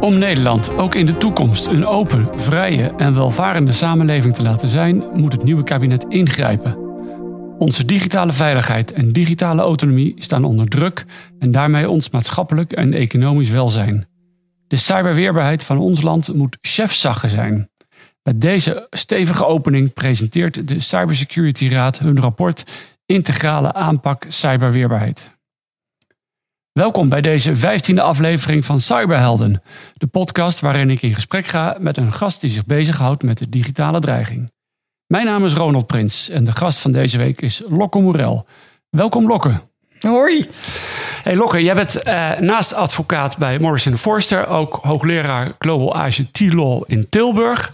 Om Nederland ook in de toekomst een open, vrije en welvarende samenleving te laten zijn, moet het nieuwe kabinet ingrijpen. Onze digitale veiligheid en digitale autonomie staan onder druk en daarmee ons maatschappelijk en economisch welzijn. De cyberweerbaarheid van ons land moet chefzagge zijn. Met deze stevige opening presenteert de Cybersecurity Raad hun rapport Integrale aanpak cyberweerbaarheid. Welkom bij deze 15e aflevering van Cyberhelden, de podcast waarin ik in gesprek ga met een gast die zich bezighoudt met de digitale dreiging. Mijn naam is Ronald Prins en de gast van deze week is Lokke Morel. Welkom Lokke. Hoi. Hey Lokke, jij bent eh, naast advocaat bij Morrison Forster ook hoogleraar Global ICT Law in Tilburg.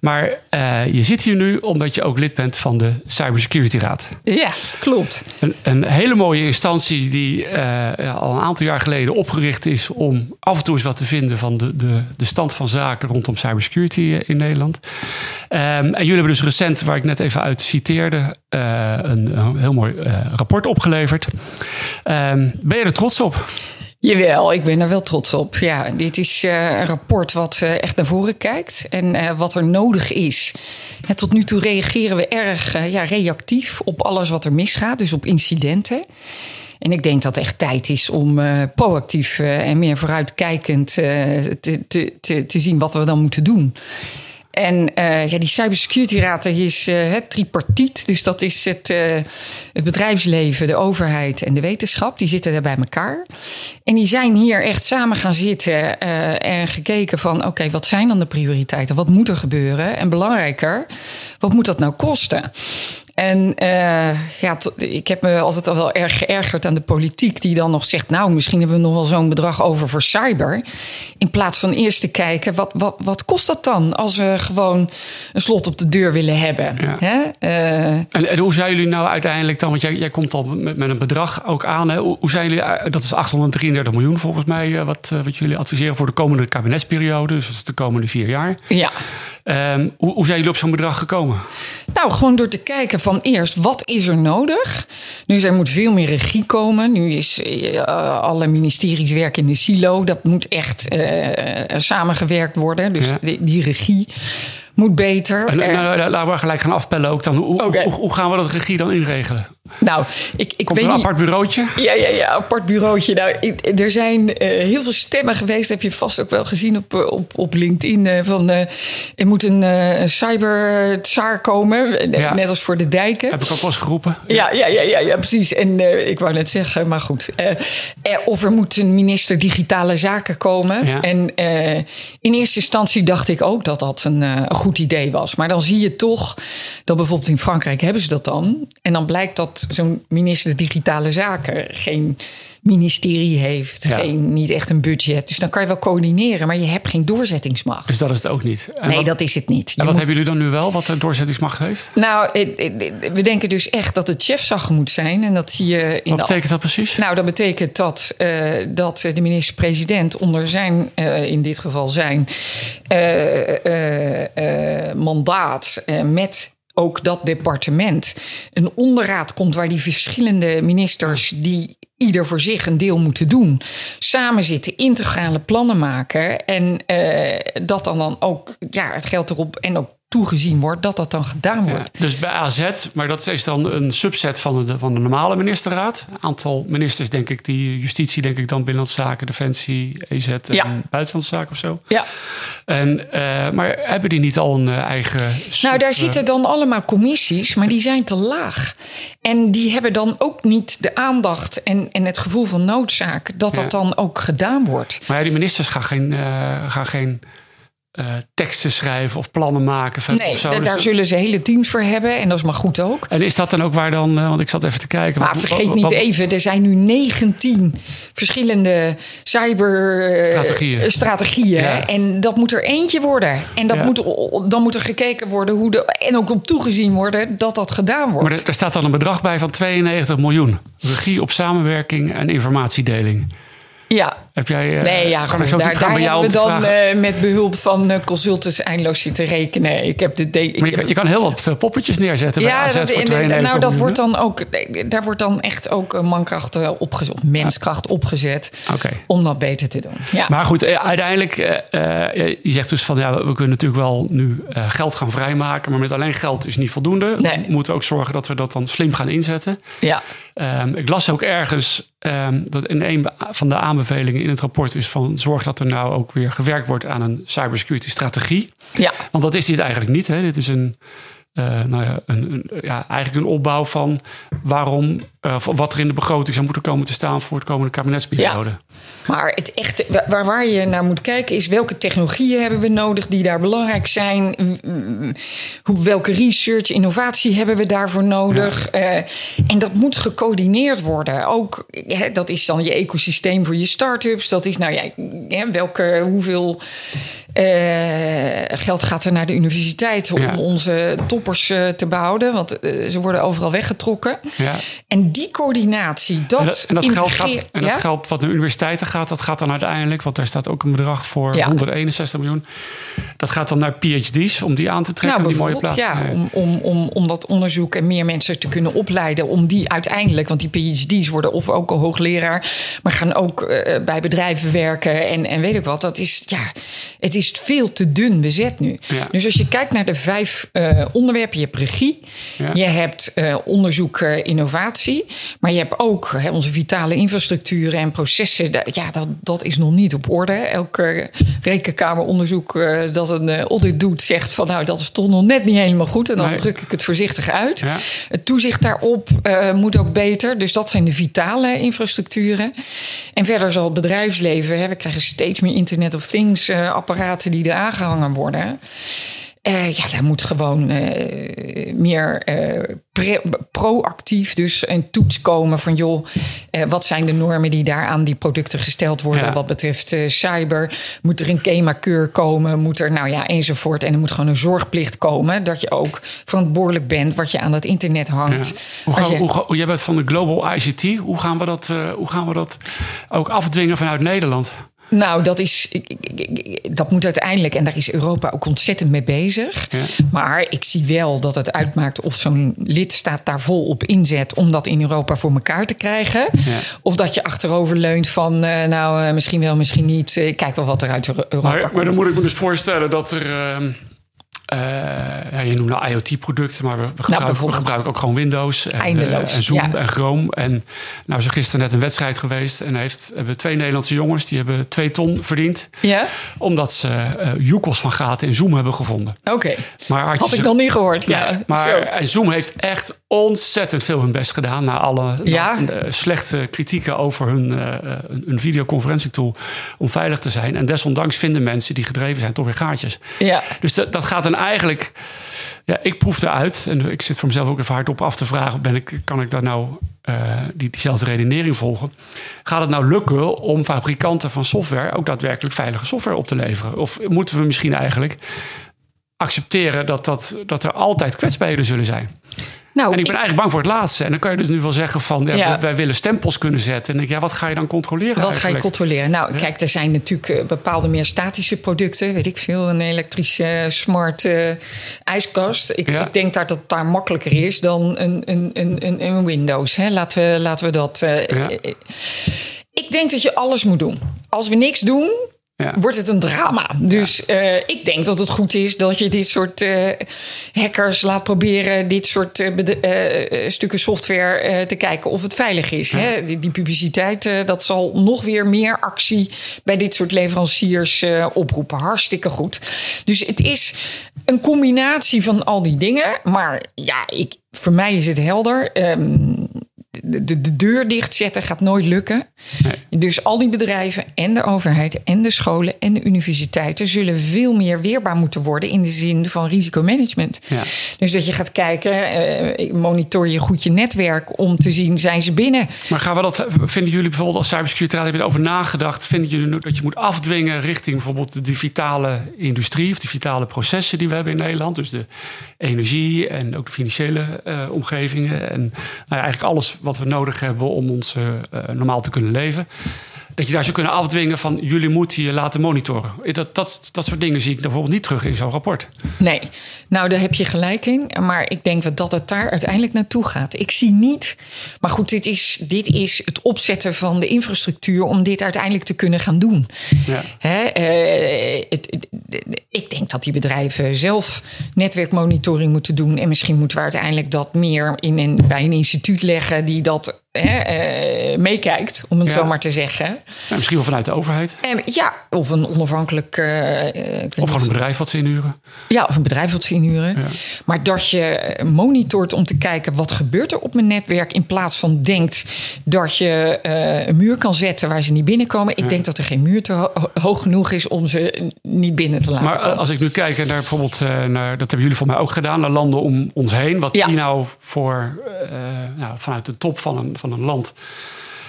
Maar eh, je zit hier nu omdat je ook lid bent van de Cybersecurity Raad. Ja, klopt. Een, een hele mooie instantie die eh, al een aantal jaar geleden opgericht is om af en toe eens wat te vinden van de, de, de stand van zaken rondom cybersecurity in Nederland. Ehm, en jullie hebben dus recent, waar ik net even uit citeerde, een, een heel mooi rapport opgeleverd. Ehm, ben je er trots op? Jawel, ik ben er wel trots op. Ja, dit is eh, een rapport wat eh, echt naar voren kijkt en eh, wat er nodig is. Tot nu toe reageren we erg ja, reactief op alles wat er misgaat, dus op incidenten. En ik denk dat het echt tijd is om proactief en meer vooruitkijkend te, te, te zien wat we dan moeten doen. En eh, ja, die Cybersecurity Raad is eh, het tripartiet. Dus dat is het, eh, het bedrijfsleven, de overheid en de wetenschap. Die zitten daar bij elkaar. En die zijn hier echt samen gaan zitten en gekeken van... oké, wat zijn dan de prioriteiten? Wat moet er gebeuren? En belangrijker, wat moet dat nou kosten? En eh, ja, ik heb me altijd al wel erg geërgerd aan de politiek, die dan nog zegt: Nou, misschien hebben we nog wel zo'n bedrag over voor cyber. In plaats van eerst te kijken: wat, wat, wat kost dat dan als we gewoon een slot op de deur willen hebben? Ja. Hè? Eh, En, en hoe zijn jullie nou uiteindelijk dan, want jij, jij komt al met, met een bedrag ook aan. Hè? Hoe, hoe zijn jullie, eh, dat is 833 miljoen volgens mij, wat, wat jullie adviseren voor de komende kabinetsperiode. Dus de komende vier jaar. ja. Ehm, hoe, hoe zijn jullie op zo'n bedrag gekomen? Nou, gewoon door te kijken van eerst, wat is er nodig? Nu, er moet veel meer regie komen. Nu is eh, alle ministeries werken in de silo. Dat moet echt eh, samengewerkt worden. Dus Ja. die, die regie moet beter. Er- nou, nou, laten we gelijk gaan afpellen ook dan. Hoe, Oké. hoe, hoe gaan we dat regie dan inregelen? Nou, ik, ik Komt weet een niet... apart bureautje? Ja, ja, ja, apart bureautje. Nou, ik- er zijn eh, heel veel stemmen geweest. Heb je vast ook wel gezien op, eh, op, op LinkedIn. eh, van er moet een, een cyber komen. Ja. Net als voor de dijken. Heb ik ook wel eens geroepen. Ja, ja, ja, ja, ja precies. En ik wou net zeggen, maar goed. Of er moet een minister digitale zaken komen. Ja. En in eerste instantie dacht ik ook dat dat een, een goed idee was. Maar dan zie je toch dat bijvoorbeeld in Frankrijk hebben ze dat dan. En dan blijkt dat zo'n minister digitale zaken geen ministerie heeft. Ja. Geen, niet echt een budget. Dus dan kan je wel coördineren, maar je hebt geen doorzettingsmacht. Dus dat is het ook niet. En nee, wat, dat is het niet. Je en wat moet- hebben jullie dan nu wel, wat een doorzettingsmacht heeft? nou, we denken dus echt dat het chefzag moet zijn. En dat zie je in Wat de betekent dat precies? nou, dat betekent dat, eh, dat de minister-president onder zijn, eh, in dit geval zijn, eh, mandaat met ook dat departement een onderraad komt waar die verschillende ministers die ieder voor zich een deel moeten doen, samen zitten, integrale plannen maken en eh, dat dan, dan ook ja, het geld erop en ook toegezien wordt dat dat dan gedaan Ja, wordt. dus bij AZ, maar dat is dan een subset van de, van de normale ministerraad. Een aantal ministers, denk ik, die justitie, denk ik dan Binnenlandse Zaken, Defensie, EZ en Ja. Buitenlandse Zaken of zo. Ja. En, eh, maar hebben die niet al een eh, eigen... sub- Nou, daar zitten dan allemaal commissies, maar die zijn te laag. En die hebben dan ook niet de aandacht en, en het gevoel van noodzaak dat Ja. dat dan ook gedaan wordt. Maar ja, die ministers gaan geen, eh, gaan geen uh, teksten schrijven of plannen maken. Nee, of zo. daar Dus- zullen ze hele teams voor hebben. En dat is maar goed ook. En is dat dan ook waar dan, uh, want ik zat even te kijken. Maar wat- vergeet wat- niet even, er zijn nu 19 verschillende cyberstrategieën. Strategieën. Ja. En dat moet er eentje worden. En dat Ja. moet, dan moet er gekeken worden hoe de, en ook op toegezien worden dat dat gedaan wordt. Maar er, er staat dan een bedrag bij van 92 miljoen. Regie op samenwerking en informatiedeling. ja. Heb jij... eh, Nee, ja, goed. Daar, daar bij jou hebben we dan eh, met behulp van eh, consultants eindeloos zitten rekenen. Ik heb de. de ik je, heb- kan, je kan heel wat poppetjes neerzetten bij AZ dat, voor en- 92 nou, dat wordt dan ook, daar wordt dan echt ook mankracht opgezet, of menskracht opgezet Oké. om dat beter te doen. Ja. Maar goed, uiteindelijk, je zegt dus van ja, we kunnen natuurlijk wel nu geld gaan vrijmaken, maar met alleen geld is niet voldoende. Nee. We moeten ook zorgen dat we dat dan slim gaan inzetten. ja. Ehm, ik las ook ergens ehm, dat in een van de aanbevelingen in het rapport is van zorg dat er nou ook weer gewerkt wordt aan een cybersecurity strategie. ja. Want dat is dit eigenlijk niet. Hè? Dit is een, eh, nou ja, een, een- ja, eigenlijk een opbouw van waarom, van wat er in de begroting zou moeten komen te staan voor het komende kabinetsperiode. Maar het echte, wa- waar, waar je naar moet kijken is welke technologieën hebben we nodig die daar belangrijk zijn. Hoe, welke research, innovatie hebben we daarvoor nodig? Eh, en dat moet gecoördineerd worden. Ook, hè, dat is dan je ecosysteem voor je start-ups. Dat is nou ja, hè, welke, hoeveel eh, geld gaat er naar de universiteit om Ja. onze toppers te behouden. Want ze worden overal weggetrokken. Ja. En die coördinatie, dat, En dat, en dat, geld, gaat, en dat geld wat naar universiteiten gaat, dat gaat dan uiteindelijk, want daar staat ook een bedrag voor Ja. 161 miljoen. Dat gaat dan naar PhD's om die aan te trekken, Nou, die mooie plaatsen. ja, om, om, om, om dat onderzoek en meer mensen te kunnen opleiden. Om die uiteindelijk, want die PhD's worden of ook al hoogleraar, maar gaan ook eh, bij bedrijven werken en, en weet ik wat. Dat is, ja, het is veel te dun bezet nu. Ja. Dus als je kijkt naar de vijf eh, onderwerpen, je hebt regie, je hebt eh, onderzoek, eh, innovatie, maar je hebt ook hè, onze vitale infrastructuren en processen. Ja, dat, dat is nog niet op orde. Elk eh, rekenkameronderzoek eh, dat een eh, audit doet, zegt van nou, dat is toch nog net niet helemaal goed. En dan Nee. druk ik het voorzichtig uit. Ja. Het toezicht daarop eh, moet ook beter. Dus dat zijn de vitale infrastructuren. En verder zal het bedrijfsleven, hè, we krijgen steeds meer Internet of Things apparaten die er aangehangen worden. Eh, ja, daar moet gewoon eh, meer eh, proactief dus een toets komen van joh, wat zijn de normen die daar aan die producten gesteld worden Ja. wat betreft cyber? Moet er een KEMA-keur komen? Moet er nou ja enzovoort? En er moet gewoon een zorgplicht komen dat je ook verantwoordelijk bent wat je aan dat internet Ja. hangt. Hoe gaan, je- hoe, ga- jij bent van de Global ICT. Hoe gaan we dat, hoe gaan we dat ook afdwingen vanuit Nederland? Nou, dat, is, dat moet uiteindelijk, en daar is Europa ook ontzettend mee bezig. Ja. Maar ik zie wel dat het uitmaakt of zo'n lidstaat daar vol op inzet om dat in Europa voor elkaar te krijgen. Ja. Of dat je achterover leunt van, eh, nou, eh, misschien wel, misschien niet. Eh, kijk wel wat er uit Euro- Europa Maar, maar komt. dan moet ik me dus voorstellen dat er. ehm, eh, ja, je noemt nou IoT-producten, maar we, we, gebruiken, we Nou, gebruiken ook gewoon Windows en, eh, en Zoom ja. en Chrome. En nou is er gisteren net een wedstrijd geweest en heeft, hebben twee Nederlandse jongens die hebben twee ton verdiend. Ja? Omdat ze joekels van gaten in Zoom hebben gevonden. Oké. Maar had, ik nog niet gehoord. Ja, maar zo. en Zoom heeft echt ontzettend veel hun best gedaan. Na alle na, slechte kritieken over hun, eh, hun videoconferentietool. Om veilig te zijn. En desondanks vinden mensen die gedreven zijn toch weer gaatjes. Ja. Dus dat, dat gaat dan eigenlijk. Ja, ik proef eruit. En ik zit voor mezelf ook even hardop af te vragen: ben ik, kan ik daar nou eh, die, diezelfde redenering volgen? Gaat het nou lukken om fabrikanten van software ook daadwerkelijk veilige software op te leveren? Of moeten we misschien eigenlijk accepteren dat, dat, dat er altijd kwetsbaarheden zullen zijn? Nou, En ik ben eigenlijk bang voor het laatste. En dan kan je dus nu wel zeggen van, ja, Ja. wij- willen stempels kunnen zetten. En denk ik, ja, wat ga je dan controleren Wat ga je controleren? Nou, kijk, er zijn natuurlijk eh, bepaalde meer statische producten. Weet ik veel, een elektrische eh, smart eh, ijskast. Ik, ik denk dat dat daar makkelijker is dan een, een, een, een, Windows. Hè? Laten, we, laten we dat... ik denk dat je alles moet doen. Als we niks doen, Ja. wordt het een drama. Dus eh, ik denk dat het goed is dat je dit soort eh, hackers laat proberen... dit soort eh, stukken software te kijken of het veilig is. Hè? Die, die publiciteit, dat zal nog weer meer actie... bij dit soort leveranciers oproepen. Hartstikke goed. Dus het is een combinatie van al die dingen. Maar ja, ik, voor mij is het helder... Ehm, de, de, de deur dichtzetten gaat nooit lukken. Nee. Dus al die bedrijven en de overheid en de scholen en de universiteiten zullen veel meer weerbaar moeten worden in de zin van risicomanagement. Ja. Dus dat je gaat kijken, eh, monitor je goed je netwerk om te zien, zijn ze binnen? Maar gaan we dat, vinden jullie bijvoorbeeld als cybersecurity hebben erover nagedacht? Vinden jullie dat je moet afdwingen richting bijvoorbeeld de vitale industrie of de vitale processen die we hebben in Nederland? Dus de energie en ook de financiële eh, omgevingen en nou eigenlijk alles wat we nodig hebben om ons eh, eh, normaal te kunnen leven. Dat je daar zou kunnen afdwingen van jullie moeten je laten monitoren. Dat, dat, dat soort dingen zie ik bijvoorbeeld niet terug in zo'n rapport. Nee, nou daar heb je gelijk in. Maar ik denk dat het daar uiteindelijk naartoe gaat. Ik zie niet. Maar goed, dit is, dit is het opzetten van de infrastructuur om dit uiteindelijk te kunnen gaan doen. Ja. Hè, eh, het- het- ik denk dat die bedrijven zelf netwerkmonitoring moeten doen. En misschien moeten we uiteindelijk dat meer in een, bij een instituut leggen die dat hè, eh, meekijkt, om het Ja. zo maar te zeggen. Nou, misschien wel vanuit de overheid. En, ja, of een onafhankelijk. eh, Of gewoon een bedrijf wat ze inhuren. ja, of een bedrijf wat ze inhuren. Ja. Maar dat je monitort om te kijken wat gebeurt er op mijn netwerk... in plaats van denkt dat je eh, een muur kan zetten waar ze niet binnenkomen. Ik denk dat er geen muur te ho- hoog genoeg is om ze niet binnen te laten Maar komen. als ik nu kijk naar bijvoorbeeld, naar, dat hebben jullie voor mij ook gedaan, naar landen om ons heen. Wat Ja. die nou voor, nou, vanuit de top van een, van een land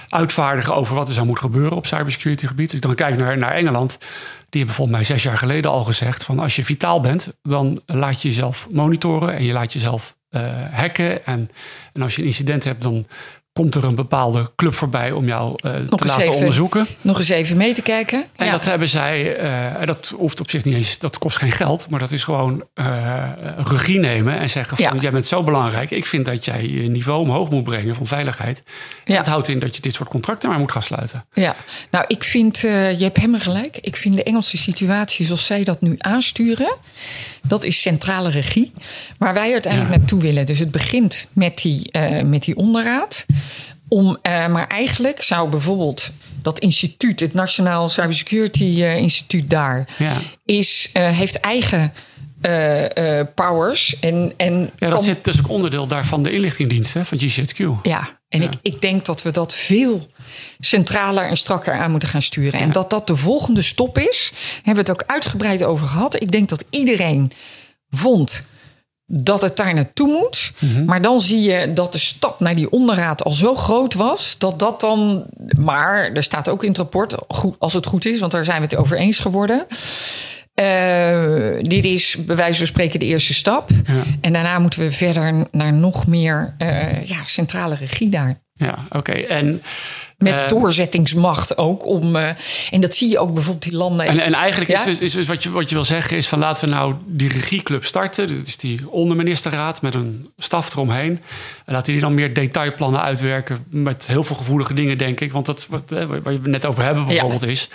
uitvaardigen over wat er zou moeten gebeuren op cybersecurity gebied. Ik dan kijk naar, naar Engeland, die hebben volgens mij zes jaar geleden al gezegd van als je vitaal bent, dan laat je jezelf monitoren en je laat jezelf eh, hacken. En, en als je een incident hebt, dan komt er een bepaalde club voorbij om jou eh, te laten even- onderzoeken. Nog eens even mee te kijken. En Ja. dat hebben zij, en dat hoeft op zich niet eens, dat kost geen geld, maar dat is gewoon eh, regie nemen en zeggen: van, Ja. Jij bent zo belangrijk, ik vind dat jij je niveau omhoog moet brengen van veiligheid. En Ja. Dat houdt in dat je dit soort contracten maar moet gaan sluiten. Ja, nou, ik vind, je hebt helemaal gelijk. Ik vind de Engelse situatie zoals zij dat nu aansturen, dat is centrale regie. Waar wij uiteindelijk naartoe willen. Dus het begint met die, met die onderraad. Om, eh, maar eigenlijk zou bijvoorbeeld dat instituut, het Nationaal Cybersecurity eh, Instituut daar, Ja. is, eh, heeft eigen powers. En, en Ja, dat zit dus ook onderdeel daarvan de inlichtingendiensten van GCHQ. ja, en Ja. Ik, ik denk dat we dat veel centraler en strakker aan moeten gaan sturen. En dat dat de volgende stop is. Daar hebben we het ook uitgebreid over gehad. Ik denk dat iedereen vond dat het daar naartoe moet. Mhm. Maar dan zie je dat de stap naar die onderraad al zo groot was... dat dat dan... Maar er staat ook in het rapport, goed, als het goed is... want daar zijn we het over eens geworden... Eh, dit is bij wijze van spreken de eerste stap. Ja. En daarna moeten we verder naar nog meer eh, ja, centrale regie daar. Ja, oké. En, Met eh, doorzettingsmacht ook. Om, eh, en dat zie je ook bijvoorbeeld die landen. En, en eigenlijk Ja? is, dus, is dus wat, je, wat je wil zeggen is van laten we nou die regieclub starten. Dat is die onderministerraad met een staf eromheen. En laten die dan meer detailplannen uitwerken met heel veel gevoelige dingen, denk ik. Want dat, wat, waar we het net over hebben bijvoorbeeld is...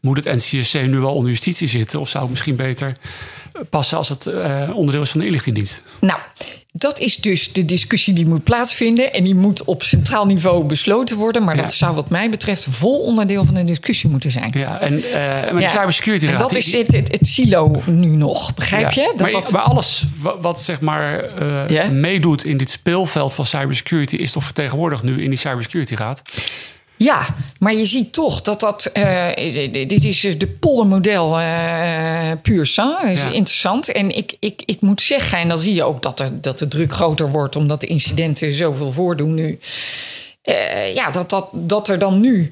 moet het NCSC nu wel onder justitie zitten? Of zou het misschien beter passen als het eh, onderdeel is van de inlichtingendienst? Nou, dat is dus de discussie die moet plaatsvinden. En die moet op centraal niveau besloten worden. Maar Ja. dat zou wat mij betreft vol onderdeel van de discussie moeten zijn. Ja, en uh, maar Ja. cybersecurity En dat die- is het, het, het silo nu nog, begrijp Ja, je? Dat maar, dat, maar alles wat, wat zeg maar Ja? meedoet in dit speelveld van cybersecurity... is toch vertegenwoordigd nu in die cybersecurity raad? Ja, maar je ziet toch dat dat. eh, dit is de poldermodel eh puur sang. Dat is Ja. interessant. En ik, ik, ik moet zeggen, en dan zie je ook dat, er, dat de druk groter wordt. omdat de incidenten zoveel voordoen nu. Eh, ja, dat, dat, dat er dan nu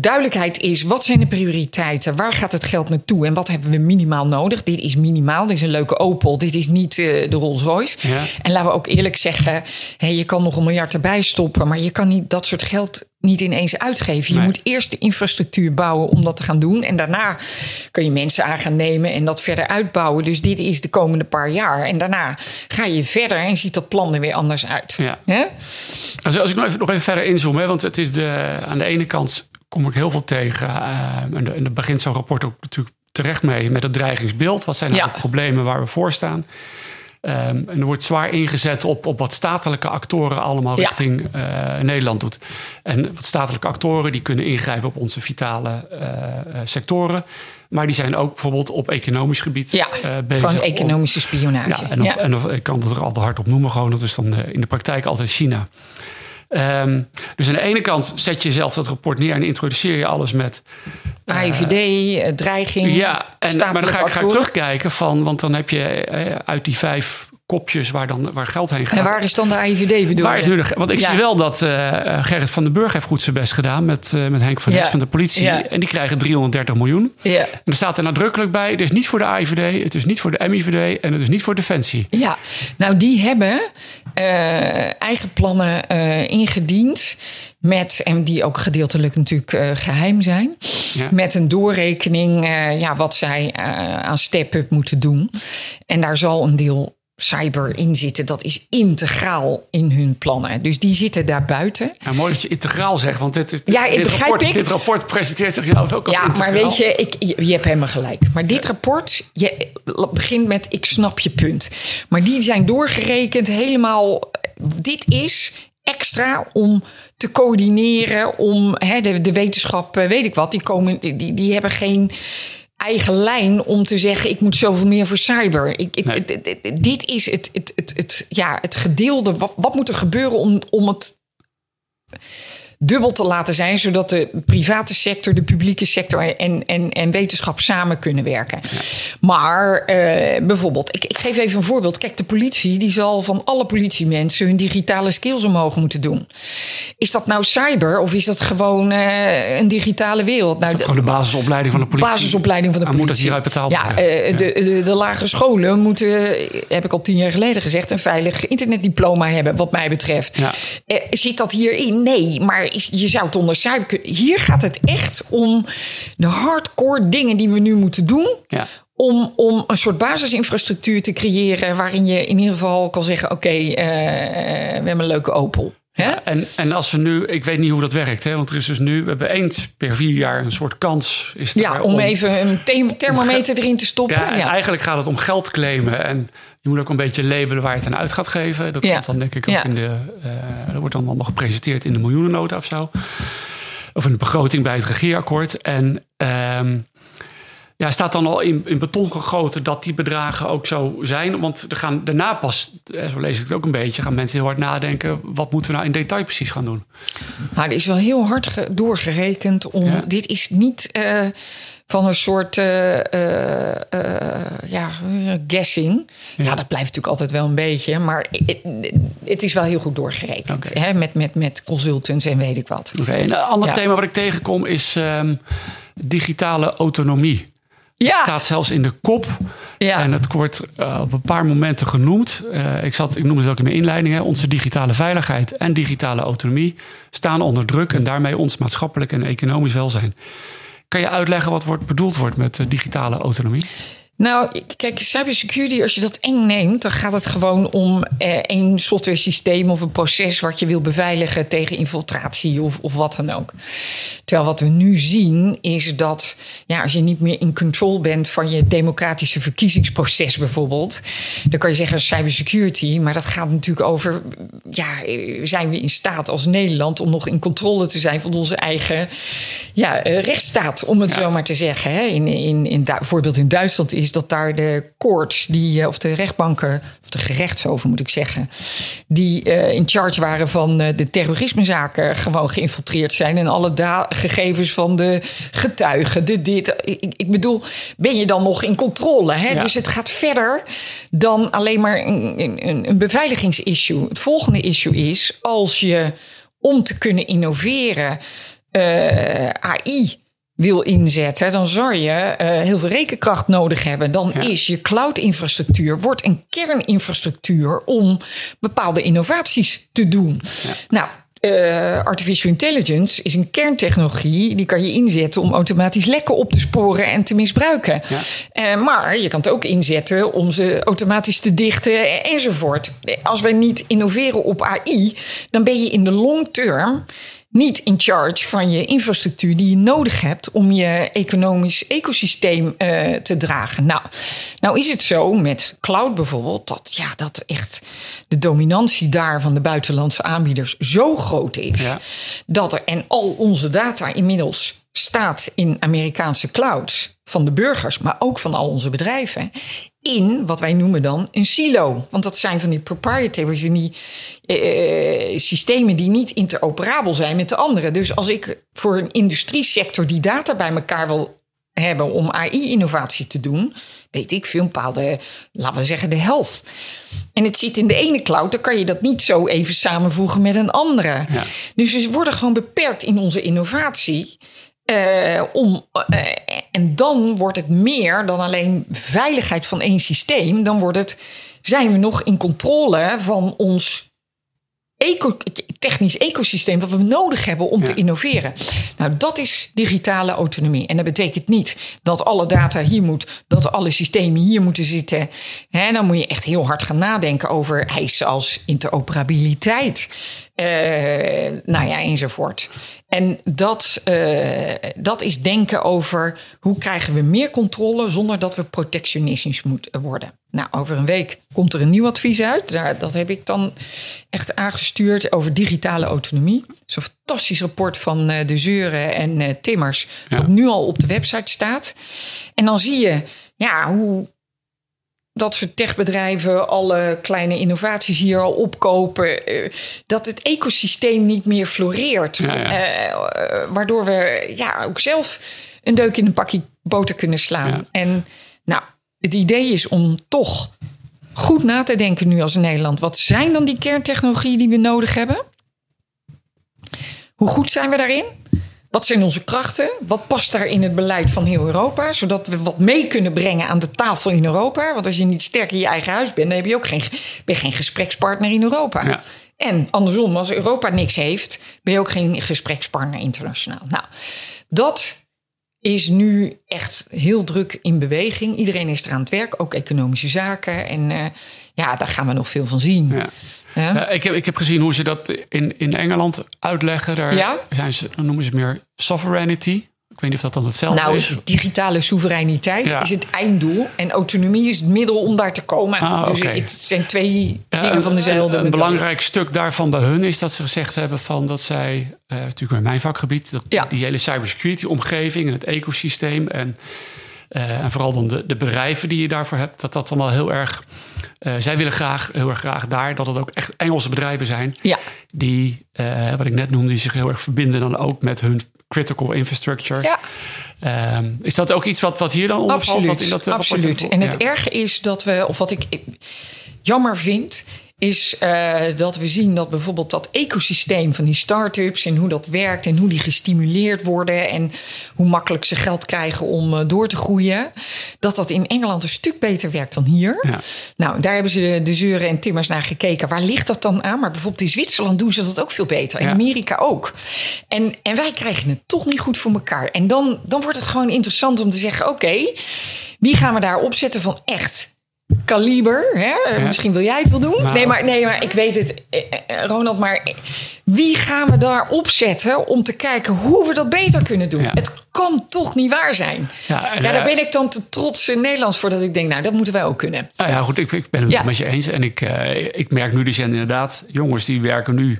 duidelijkheid is. Wat zijn de prioriteiten? Waar gaat het geld naartoe? En wat hebben we minimaal nodig? Dit is minimaal. Dit is een leuke Opel. Dit is niet eh, de Rolls Royce. Ja. En laten we ook eerlijk zeggen. Je kan nog een miljard erbij stoppen. Maar je kan niet dat soort geld niet ineens uitgeven. Je Nee. moet eerst de infrastructuur bouwen om dat te gaan doen. En daarna kun je mensen aan gaan nemen en dat verder uitbouwen. Dus dit is de komende paar jaar. En daarna ga je verder en ziet dat plan er weer anders uit. Ja. Als, als ik nog even, nog even verder inzoom, hè, want het is de, aan de ene kant kom ik heel veel tegen. eh, en, de- en daar begint zo'n rapport ook natuurlijk terecht mee met het dreigingsbeeld. Wat zijn nou Ja. de problemen waar we voor staan? Ehm, en er wordt zwaar ingezet op, op wat statelijke actoren allemaal Ja. richting eh, Nederland doet. En wat statelijke actoren die kunnen ingrijpen op onze vitale eh, sectoren. Maar die zijn ook bijvoorbeeld op economisch gebied Ja, bezig. gewoon om- economische spionage. ja, en, of, Ja. en of, ik kan het er altijd hard op noemen. Gewoon, dat is dan in de praktijk altijd China. Ehm, dus aan de ene kant zet je zelf dat rapport neer en introduceer je alles met. AIVD, uh, dreiging. Ja, en, maar dan ga ik, ga ik terugkijken van, want dan heb je uh, uit die vijf kopjes waar, dan, waar geld heen gaat. En waar is dan de AIVD bedoel waar is nu de, Want ik ja. zie wel dat uh, Gerrit van den Burg heeft goed zijn best gedaan met, uh, met Henk van Nes ja. van de politie. Ja. En die krijgen 330 miljoen. Ja. En er staat er nadrukkelijk bij, het is niet voor de AIVD, het is niet voor de MIVD en het is niet voor Defensie. Ja, nou die hebben uh, eigen plannen ingediend. Met, en die ook gedeeltelijk natuurlijk geheim zijn. Met een doorrekening ja, wat zij aan step-up moeten doen. En daar zal een deel cyber in zitten. Dat is integraal in hun plannen. Dus die zitten daar buiten. Ja, mooi dat je integraal zegt, want dit, is, ja, dit, begrijp rapport, ik. dit rapport presenteert zichzelf ook als Ja, integraal. maar weet je, ik, je, je hebt helemaal gelijk. Maar dit rapport je, begint met ik snap je punt. Maar die zijn doorgerekend helemaal... Dit is extra om te coördineren, om hè, de, de wetenschap, weet ik wat, die, komen, die, die hebben geen eigen lijn om te zeggen: ik moet zoveel meer voor cyber. Ik, ik, Nee. dit, dit- dit is het, het, het, het, ja, het gedeelde. Wat, wat moet er gebeuren om, om het dubbel te laten zijn, zodat de private sector, de publieke sector en, en, en wetenschap samen kunnen werken. Maar eh, bijvoorbeeld, ik, ik geef even een voorbeeld. Kijk, de politie die zal van alle politiemensen hun digitale skills omhoog moeten doen. Is dat nou cyber of is dat gewoon eh, een digitale wereld? Nou, Dat is gewoon de basisopleiding van de politie. Basisopleiding van de Maar moet politie. dat hieruit betaald ja, worden? eh, Ja. De, de, de lagere scholen moeten, heb ik al tien jaar geleden gezegd, een veilig internetdiploma hebben, wat mij betreft. Ja. Zit dat hierin? Nee, maar is, je zou het onder cyber kunnen. Hier gaat het echt om de hardcore dingen die we nu moeten doen. Ja. Om, om een soort basisinfrastructuur te creëren waarin je in ieder geval kan zeggen: Oké, eh, we hebben een leuke Opel. Hè? En, en als we nu, ik weet niet hoe dat werkt, hè, want er is dus nu, we hebben eens per vier jaar een soort kans. Is Ja, om even een the- thermometer erin te stoppen. Ja, en Ja. eigenlijk gaat het om geld claimen. En je moet ook een beetje labelen waar je het aan uit gaat geven. Dat Ja. komt dan denk ik ook Ja. in de. eh, dat wordt dan allemaal gepresenteerd in de miljoenennota of zo. Of in de begroting bij het regeerakkoord. En ehm, ja, staat dan al in, in beton gegoten dat die bedragen ook zo zijn. Want er gaan daarna pas, eh, zo lees ik het ook een beetje, gaan mensen heel hard nadenken. Wat moeten we nou in detail precies gaan doen? Maar er is wel heel hard ge- doorgerekend om. Ja. Dit is niet eh, van een soort eh, ja, guessing. Ja. Ja. dat blijft natuurlijk altijd wel een beetje. Maar het, is wel heel goed doorgerekend. Oké. Hè? Met, met, met consultants en weet ik wat. Oké, en een ander Ja. thema wat ik tegenkom is ehm, digitale autonomie. Ja, staat zelfs in de kop. Ja. En het wordt eh, op een paar momenten genoemd. Eh, ik, zat, ik noemde het ook in mijn inleiding. Hè. Onze digitale veiligheid en digitale autonomie staan onder druk. En daarmee ons maatschappelijk en economisch welzijn. Kan je uitleggen wat wordt bedoeld wordt met eh, digitale autonomie? Nou, kijk, cybersecurity, als je dat eng neemt, dan gaat het gewoon om eh, een software systeem of een proces wat je wil beveiligen tegen infiltratie of, of wat dan ook. Terwijl wat we nu zien is dat ja, als je niet meer in control bent van je democratische verkiezingsproces bijvoorbeeld, dan kan je zeggen cybersecurity, maar dat gaat natuurlijk over, ja, zijn we in staat als Nederland om nog in controle te zijn van onze eigen ja, eh, rechtsstaat, om het zo maar te zeggen. Hè? In, in, in, Du- voorbeeld in Duitsland is dat daar de courts, die, eh, of de rechtbanken, of de gerechtshoven moet ik zeggen, die eh, in charge waren van eh, de terrorismezaken, gewoon geïnfiltreerd zijn. En alle gegevens van de getuigen, de dit. Ik, ik bedoel, ben je dan nog in controle? Hè? Ja. Dus het gaat verder dan alleen maar een, een, een beveiligingsissue. Het volgende issue is als je om te kunnen innoveren AI wil inzetten, dan zal je eh, heel veel rekenkracht nodig hebben. Dan Ja. is je cloud-infrastructuur wordt een kerninfrastructuur om bepaalde innovaties te doen. Nou. eh, artificial intelligence is een kerntechnologie. Die kan je inzetten om automatisch lekken op te sporen en te misbruiken. Ja. Eh, maar je kan het ook inzetten om ze automatisch te dichten enzovoort. Als wij niet innoveren op AI, dan ben je in de long term niet in charge van je infrastructuur die je nodig hebt om je economisch ecosysteem eh, te dragen. Nou, nou is het zo met cloud bijvoorbeeld dat, ja, dat echt de dominantie daar van de buitenlandse aanbieders zo groot is Ja. dat er en al onze data inmiddels staat in Amerikaanse clouds. Van de burgers, maar ook van al onze bedrijven, in wat wij noemen dan een silo. Want dat zijn van die proprietary, van die eh, systemen die niet interoperabel zijn met de anderen. Dus als ik voor een industriesector die data bij elkaar wil hebben om AI-innovatie te doen, weet ik veel, een bepaalde, laten we zeggen, de helft. En het zit in de ene cloud, dan kan je dat niet zo even samenvoegen met een andere. Ja. Dus we worden gewoon beperkt in onze innovatie. Eh, om, eh, en dan wordt het meer dan alleen veiligheid van één systeem. Dan wordt het, zijn we nog in controle van ons eco, technisch ecosysteem wat we nodig hebben om Ja. te innoveren. Nou, dat is digitale autonomie. En dat betekent niet dat alle data hier moet, dat alle systemen hier moeten zitten. Hè, dan moet je echt heel hard gaan nadenken over eisen als interoperabiliteit. eh, nou ja, enzovoort. En dat, eh, dat is denken over hoe krijgen we meer controle zonder dat we protectionistisch moeten worden. Nou, over een week komt er een nieuw advies uit. Daar, dat heb ik dan echt aangestuurd over digitale autonomie. Zo'n fantastisch rapport van eh, De Zeuren en eh, Timmers, Ja. wat nu al op de website staat. En dan zie je ja, hoe dat soort techbedrijven alle kleine innovaties hier al opkopen. eh, dat het ecosysteem niet meer floreert. Ja, ja. Eh, eh, waardoor we ja, ook zelf een deuk in een pakje boter kunnen slaan. Ja. En nou, het idee is om toch goed na te denken nu als Nederland. Wat zijn dan die kerntechnologieën die we nodig hebben? Hoe goed zijn we daarin? Wat zijn onze krachten? Wat past daar in het beleid van heel Europa? Zodat we wat mee kunnen brengen aan de tafel in Europa. Want als je niet sterk in je eigen huis bent, dan heb je ook geen, ben je geen gesprekspartner in Europa. Ja. En andersom, als Europa niks heeft, ben je ook geen gesprekspartner internationaal. Nou, dat is nu echt heel druk in beweging. Iedereen is er aan het werk, ook economische zaken. En eh, ja, daar gaan we nog veel van zien. Ja. Ja? Ja, ik, heb, ik heb gezien hoe ze dat in, in Engeland uitleggen. Daar Ja? zijn ze, dan noemen ze meer sovereignty. Ik weet niet of dat dan hetzelfde Nou, is. het is digitale soevereiniteit Ja. is het einddoel. En autonomie is het middel om daar te komen. Ah, dus het zijn twee Ja, dingen van dezelfde een, een belangrijk stuk daarvan bij hun is dat ze gezegd hebben van dat zij, eh, natuurlijk in mijn vakgebied, dat Ja. die hele cybersecurity omgeving en het ecosysteem en, eh, en vooral dan de, de bedrijven die je daarvoor hebt, dat dat allemaal heel erg, eh, zij willen graag, heel erg graag daar, dat het ook echt Engelse bedrijven zijn Ja, die, eh, wat ik net noemde, die zich heel erg verbinden dan ook met hun critical infrastructure. ja Ehm, is dat ook iets wat, wat hier dan onder valt? absoluut. Wat in dat, absoluut. En het ja. erge is dat we, of wat ik jammer vind, is eh, dat we zien dat bijvoorbeeld dat ecosysteem van die start-ups en hoe dat werkt en hoe die gestimuleerd worden en hoe makkelijk ze geld krijgen om eh, door te groeien, dat dat in Engeland een stuk beter werkt dan hier. Ja. Nou, daar hebben ze de, de zeuren en timmers naar gekeken. Waar ligt dat dan aan? Maar bijvoorbeeld in Zwitserland doen ze dat ook veel beter. In Ja. Amerika ook. En, en wij krijgen het toch niet goed voor elkaar. En dan, dan wordt het gewoon interessant om te zeggen: oké, wie gaan we daar opzetten van echt kaliber? Hè? Ja. Misschien wil jij het wel doen. Nou. Nee, maar, nee, maar ik weet het, eh, eh, Ronald. Maar wie gaan we daar opzetten om te kijken hoe we dat beter kunnen doen? Ja. Het kan toch niet waar zijn. Ja, daar eh, ben ik dan te trots in Nederlands voor dat ik denk, nou, dat moeten wij ook kunnen. Nou ja, goed, ik, ik ben het met je eens. En ik, ik merk nu, zijn inderdaad jongens die werken nu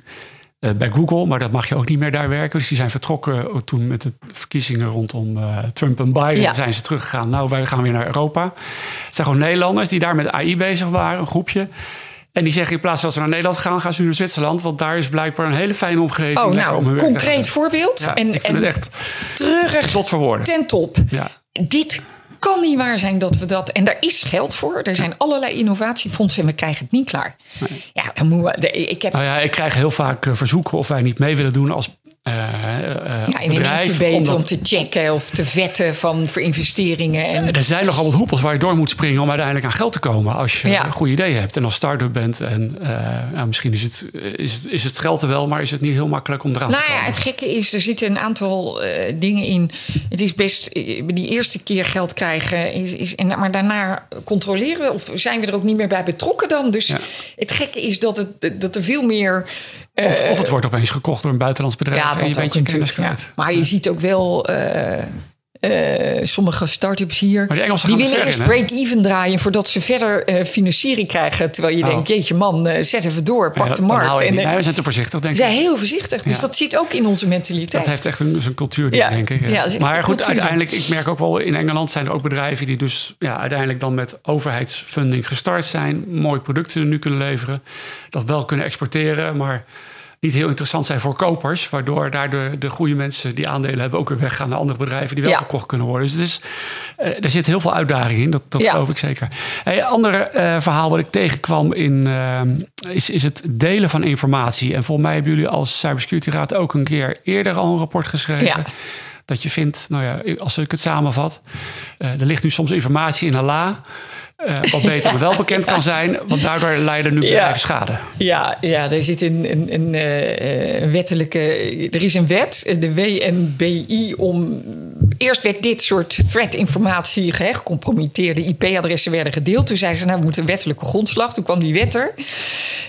bij Google, maar dat mag je ook niet meer daar werken. Dus die zijn vertrokken eh, toen met de verkiezingen rondom eh, Trump en Biden. Ja. Zijn ze teruggegaan. Nou, wij gaan weer naar Europa. Het zijn gewoon Nederlanders die daar met AI bezig waren, een groepje. En die zeggen in plaats van dat ze naar Nederland gaan, gaan ze nu naar Zwitserland. Want daar is blijkbaar een hele fijne omgeving. Oh, om nou, te concreet voorbeeld. Ja, en ik vind en het echt treurig slot voor woorden. ten top. Ja. Dit kan niet waar zijn dat we dat. En daar is geld voor. Er zijn allerlei innovatiefondsen en we krijgen het niet klaar. Ja, dan moeten we. Ik heb Nou ja, ik krijg heel vaak eh, verzoeken of wij niet mee willen doen als eh, ja, in een bedrijf. omdat- om te checken of te vetten van voor investeringen. En, Er zijn nogal wat hoepels waar je door moet springen om uiteindelijk aan geld te komen. Als je Ja. een goed idee hebt en als start-up bent. En eh, nou, misschien is het, is, het, is het geld er wel, maar is het niet heel makkelijk om eraan Nou te ja, komen. het gekke is, er zitten een aantal eh, dingen in. Het is best, die eerste keer geld krijgen, is, is, en, maar daarna controleren we of zijn we er ook niet meer bij betrokken dan. Dus Ja. het gekke is dat, het, dat er veel meer. Of, of het wordt opeens gekocht door een buitenlands bedrijf ja, dat ook natuurlijk. Ja. Maar je ziet ook wel. eh, eh, sommige start-ups hier. Maar die willen er eerst break-even draaien voordat ze verder eh, financiering krijgen. Terwijl je Oh. denkt, jeetje man, eh, zet even door, pak Ja, de markt. En, Nee, we zijn te voorzichtig, denk ze ik. zijn heel voorzichtig. Dus Ja. dat zit ook in onze mentaliteit. Dat heeft echt een, zijn cultuur, Ja. denk ik. Ja. Ja, maar een goed, uiteindelijk, ik merk ook wel in Engeland zijn er ook bedrijven die dus ja, uiteindelijk dan met overheidsfunding gestart zijn, mooie producten nu kunnen leveren, dat wel kunnen exporteren, maar niet heel interessant zijn voor kopers, waardoor daar de, de goede mensen die aandelen hebben ook weer weggaan naar andere bedrijven die wel Ja. verkocht kunnen worden. Dus het is, eh, er zit heel veel uitdaging in, dat, dat Ja. geloof ik zeker. Een ander eh, verhaal wat ik tegenkwam in, eh, is, is het delen van informatie. En volgens mij hebben jullie als Cybersecurity Raad ook een keer eerder al een rapport geschreven. Ja. Dat je vindt, nou ja, als ik het samenvat, er ligt nu soms informatie in een la. Eh, wat beter wel bekend kan zijn, want daardoor leiden nu Ja. bedrijven schade. Ja, ja, er zit een, een, een, eh, een wettelijke. Er is een wet, de WNBI, om. Eerst werd dit soort threat-informatie, gecompromitteerde IP-adressen werden gedeeld. Toen zeiden ze, nou, we moeten een wettelijke grondslag. Toen kwam die wet er.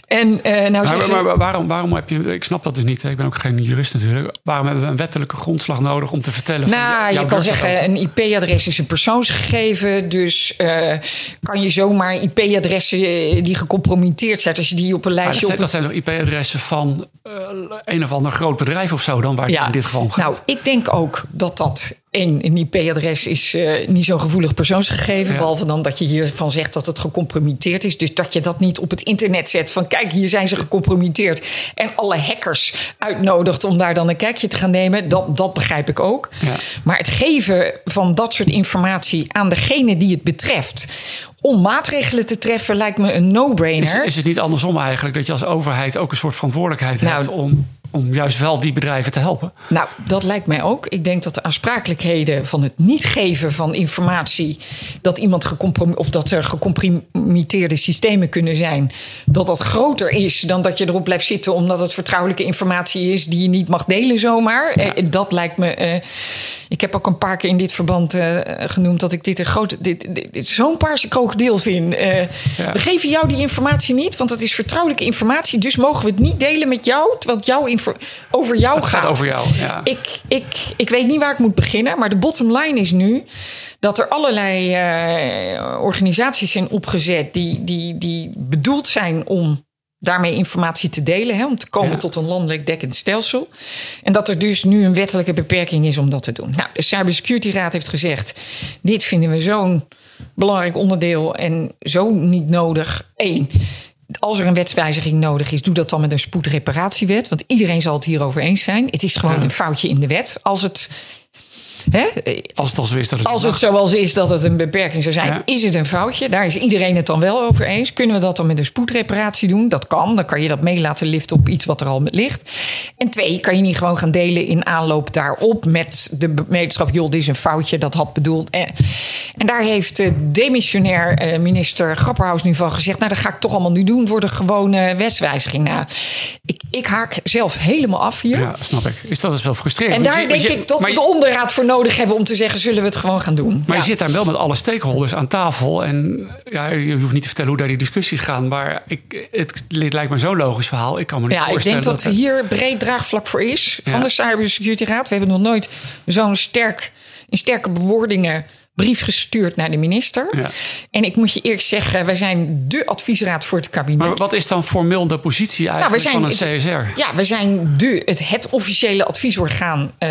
En eh nou Maar, ze- maar waarom, waarom heb je, ik snap dat dus niet, ik ben ook geen jurist natuurlijk. Waarom hebben we een wettelijke grondslag nodig om te vertellen? Nou, je kan zeggen, een IP-adres is een persoonsgegeven. Dus eh, kan je zomaar IP-adressen die gecompromitteerd zijn, als je die op een dat, lijstje zijn, op dat zijn toch IP-adressen van eh, een of ander groot bedrijf of zo dan, waar het in dit geval gaat? Nou, ik denk ook dat dat één, een IP-adres is eh, niet zo'n gevoelig persoonsgegeven. Ja. Behalve dan dat je hiervan zegt dat het gecompromitteerd is. Dus dat je dat niet op het internet zet van kijk, hier zijn ze gecompromitteerd. En alle hackers uitnodigt om daar dan een kijkje te gaan nemen. Dat, dat begrijp ik ook. Ja. Maar het geven van dat soort informatie aan degene die het betreft. Om maatregelen te treffen lijkt me een is, no-brainer. is het niet andersom eigenlijk, dat je als overheid ook een soort verantwoordelijkheid Nou, hebt om, om juist wel die bedrijven te helpen? Nou, dat lijkt mij ook. Ik denk dat de aansprakelijkheden van het niet geven van informatie. dat iemand of dat er gecompromitteerde systemen kunnen zijn. dat dat groter is dan dat je erop blijft zitten. omdat het vertrouwelijke informatie is die je niet mag delen zomaar. Eh, dat lijkt me. eh, ik heb ook een paar keer in dit verband eh, genoemd dat ik dit een grote. Dit, dit, dit zo'n paarse krokodil vind. Ja. We geven jou die informatie niet, want dat is vertrouwelijke informatie. Dus mogen we het niet delen met jou, terwijl het jou over jou Het gaat over jou, ja. ik, ik, ik weet niet waar ik moet beginnen, maar de bottom line is nu dat er allerlei eh, organisaties zijn opgezet die, die, die bedoeld zijn om daarmee informatie te delen, hè, om te komen Ja. tot een landelijk dekkend stelsel. En dat er dus nu een wettelijke beperking is om dat te doen. Nou, de Cybersecurity Raad heeft gezegd: dit vinden we zo'n belangrijk onderdeel en zo niet nodig. Eén. Als er een wetswijziging nodig is, doe dat dan met een spoedreparatiewet. Want iedereen zal het hierover eens zijn. Het is gewoon Ja. een foutje in de wet. Als het, hè, Als het al zo is dat het als niet het mag. zoals is dat het een beperking zou zijn, Ja. is het een foutje. Daar is iedereen het dan wel over eens. Kunnen we dat dan met een spoedreparatie doen? Dat kan. Dan kan je dat mee laten liften op iets wat er al ligt. En twee, kan je niet gewoon gaan delen in aanloop daarop met de wetenschap. Joh, dit is een foutje, dat had bedoeld. En, en daar heeft de demissionair eh, minister Grapperhaus nu van gezegd... nou, dat ga ik toch allemaal nu doen. Wordt een gewone wetswijziging. Nou, ik, ik haak zelf helemaal af hier. Ja, snap ik. Is dat dus wel frustrerend? En daar je- denk je- ik dat we de onderraad voor nodig hebben om te zeggen: zullen we het gewoon gaan doen? Maar Ja. je zit daar wel met alle stakeholders aan tafel. En ja, je hoeft niet te vertellen hoe daar die discussies gaan. Maar ik, het, lijkt me zo'n logisch verhaal. Ik kan me niet Ja, ik voorstellen denk dat er- hier breed draagvlak voor is van Ja. de Cybersecurity Raad. We hebben nog nooit zo'n sterk, in sterke bewoordingen brief gestuurd naar de minister. Ja. En ik moet je eerlijk zeggen, wij zijn de adviesraad voor het kabinet. Maar wat is dan formeel de positie Nou, eigenlijk van een het- CSR? Ja, we zijn de, het, het officiële adviesorgaan eh,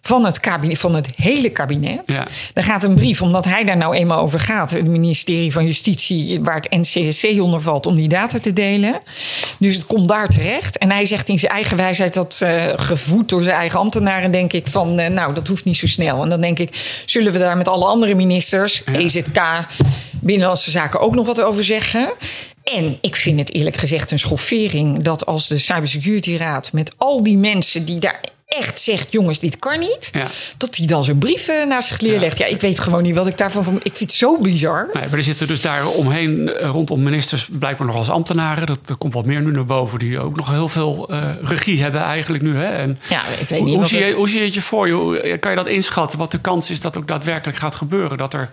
van, het kabinet, van het hele kabinet. Ja. Er gaat een brief, omdat hij daar nou eenmaal over gaat, het ministerie van Justitie, waar het NCSC onder valt, om die data te delen. Dus het komt daar terecht. En hij zegt in zijn eigen wijsheid, dat eh, gevoed door zijn eigen ambtenaren, denk ik van, eh, nou, dat hoeft niet zo snel. En dan denk ik, zullen we daar met alle andere ministers, Ja. EZK, Binnenlandse Zaken ook nog wat over zeggen? En ik vind het eerlijk gezegd een schoffering dat als de Cybersecurity Raad met al die mensen die daar echt zegt: jongens, dit kan niet, Ja. dat die dan zijn brieven naast zich neerlegt. Ja. ik weet gewoon niet wat ik daarvan van. Ik vind het zo bizar. Nee, maar er zitten dus daar omheen, eh, rondom ministers, blijkbaar nog als ambtenaren. Dat, er komt wat meer nu naar boven, die ook nog heel veel eh, regie hebben eigenlijk nu. Hè? En Ja, ik weet hoe, niet hoe, zie je, het- hoe zie je het je voor? je? Kan je dat inschatten? Wat de kans is dat ook daadwerkelijk gaat gebeuren? Dat er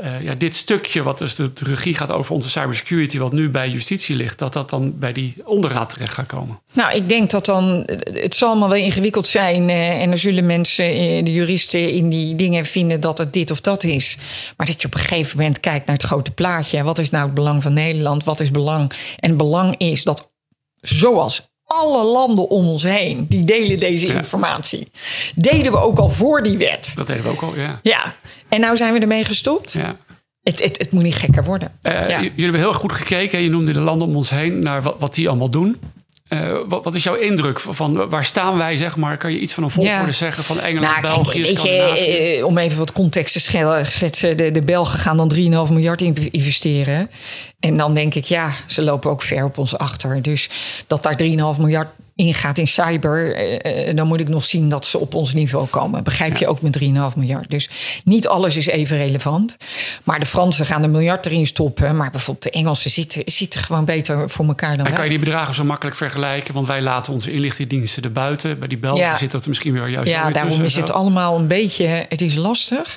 eh, ja, dit stukje, wat dus de, regie gaat over onze cybersecurity, wat nu bij justitie ligt, dat dat dan bij die onderraad terecht gaat komen? Nou, ik denk dat dan. Het zal allemaal wel ingewikkeld zijn. eh, en er zullen mensen, eh, de juristen, in die dingen vinden dat het dit of dat is. Maar dat je op een gegeven moment kijkt naar het grote plaatje. Wat is nou het belang van Nederland? Wat is belang? En belang is dat, zoals alle landen om ons heen, die delen deze Ja. informatie. Deden we ook al voor die wet. Dat deden we ook al, ja. Ja, en nou zijn we ermee gestopt. ja. Het, het, het moet niet gekker worden. Eh, ja. Jullie hebben heel erg goed gekeken. Je noemde de landen om ons heen naar wat, wat die allemaal doen. Eh, wat, wat is jouw indruk van, van waar staan wij, zeg maar? Kan je iets van een volgorde Ja. zeggen van Engeland, Nou, kijk, België, je, Scandinavië? eh, om even wat context te schetsen. De, de Belgen gaan dan 3,5 miljard in investeren. En dan denk ik, ja, ze lopen ook ver op ons achter. Dus dat daar 3,5 miljard ingaat in cyber... eh, eh, dan moet ik nog zien dat ze op ons niveau komen. Begrijp je ook met 3,5 miljard. Dus niet alles is even relevant. Maar de Fransen gaan een miljard erin stoppen. Maar bijvoorbeeld de Engelsen zitten, zitten gewoon beter voor elkaar dan En wij. kan je die bedragen zo makkelijk vergelijken? Want wij laten onze inlichtingendiensten erbuiten. Bij die Belgen Ja. zit dat er misschien weer juist Ja, weer daarom is het allemaal een beetje. Het is lastig.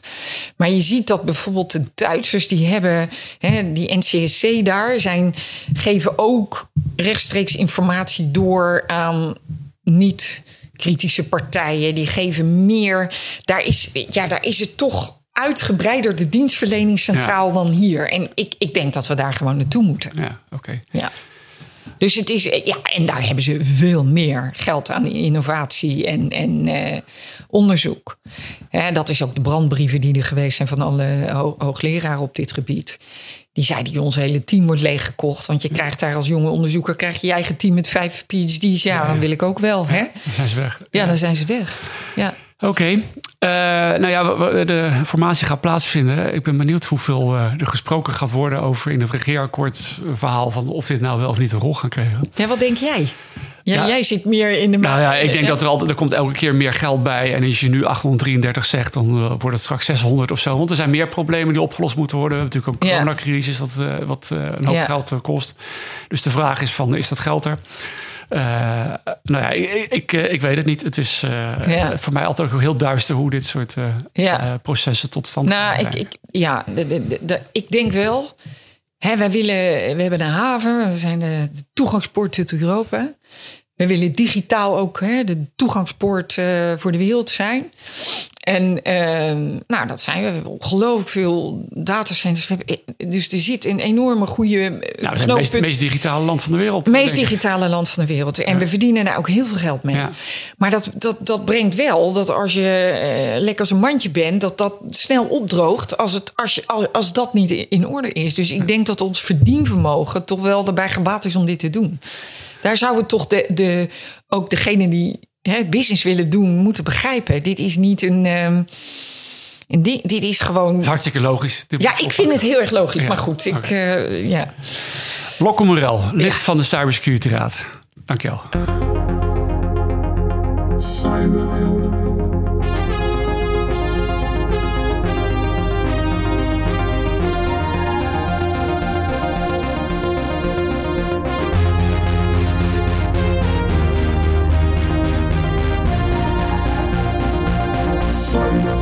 Maar je ziet dat bijvoorbeeld de Duitsers die hebben. Hè, die NCSC daar zijn, geven ook rechtstreeks informatie door aan niet kritische partijen. Die geven meer. Daar is, ja, daar is het toch uitgebreider de dienstverlening centraal dan hier. En ik, ik denk dat we daar gewoon naartoe moeten. Ja, oké. Ja. Dus het is, ja, en daar hebben ze veel meer geld aan innovatie en, en eh, onderzoek. Dat is ook de brandbrieven die er geweest zijn van alle ho- hoogleraren op dit gebied. Die zeiden, ons hele team wordt leeggekocht. Want je krijgt daar als jonge onderzoeker krijg je je eigen team met vijf PhD's. Ja, dan wil ik ook wel. Hè? Dan zijn ze weg. Ja, dan zijn ze weg. Ja. Oké. Eh, nou ja, de formatie gaat plaatsvinden. Ik ben benieuwd hoeveel eh, er gesproken gaat worden over in het regeerakkoord eh, verhaal van of dit nou wel of niet een rol gaat krijgen. ja, wat denk jij? Ja, Ja. Jij zit meer in de... Nou ja, ik denk Ja. dat er altijd er komt elke keer meer geld bij. En als je nu 833 zegt, dan eh, wordt het straks 600 of zo. Want er zijn meer problemen die opgelost moeten worden. We hebben natuurlijk een coronacrisis dat eh, wat eh, een hoop geld eh, kost. Dus de vraag is van, is dat geld er? Eh, nou ja, ik, ik, eh, ik weet het niet. Het is eh, voor mij altijd ook heel duister hoe dit soort eh, eh, processen tot stand Nou, komen. ik, ik, ja, de, de, de- de- ik denk wel. Hè, willen, we hebben een haven, we zijn de, de toegangspoort tot Europa. We willen digitaal ook hè, de toegangspoort eh, voor de wereld zijn. En ehm, nou, dat zijn we. We hebben ongelooflijk veel datacenters. Hebben, dus er zit een enorme goede eh, nou, we zijn het meest, digitale land van de wereld. Het meest digitale land van de wereld. En we verdienen daar ook heel veel geld mee. Ja. Maar dat, dat, dat brengt wel dat als je eh, lekker als een mandje bent, dat dat snel opdroogt als, het, als, je, als, als dat niet in orde is. Dus ik denk dat ons verdienvermogen toch wel erbij gebaat is om dit te doen. Daar zouden toch de, de, ook degenen die hè, business willen doen, moeten begrijpen. Dit is niet een. ehm, een ding, dit is gewoon. Is hartstikke logisch. Dit Ja, ik vind het heel erg logisch. Ja, Maar goed, ik. oké. eh, ja. Locke Morel, lid Ja. van de Cybersecurity Raad. Dankjewel. Cyberhelden. Sorry.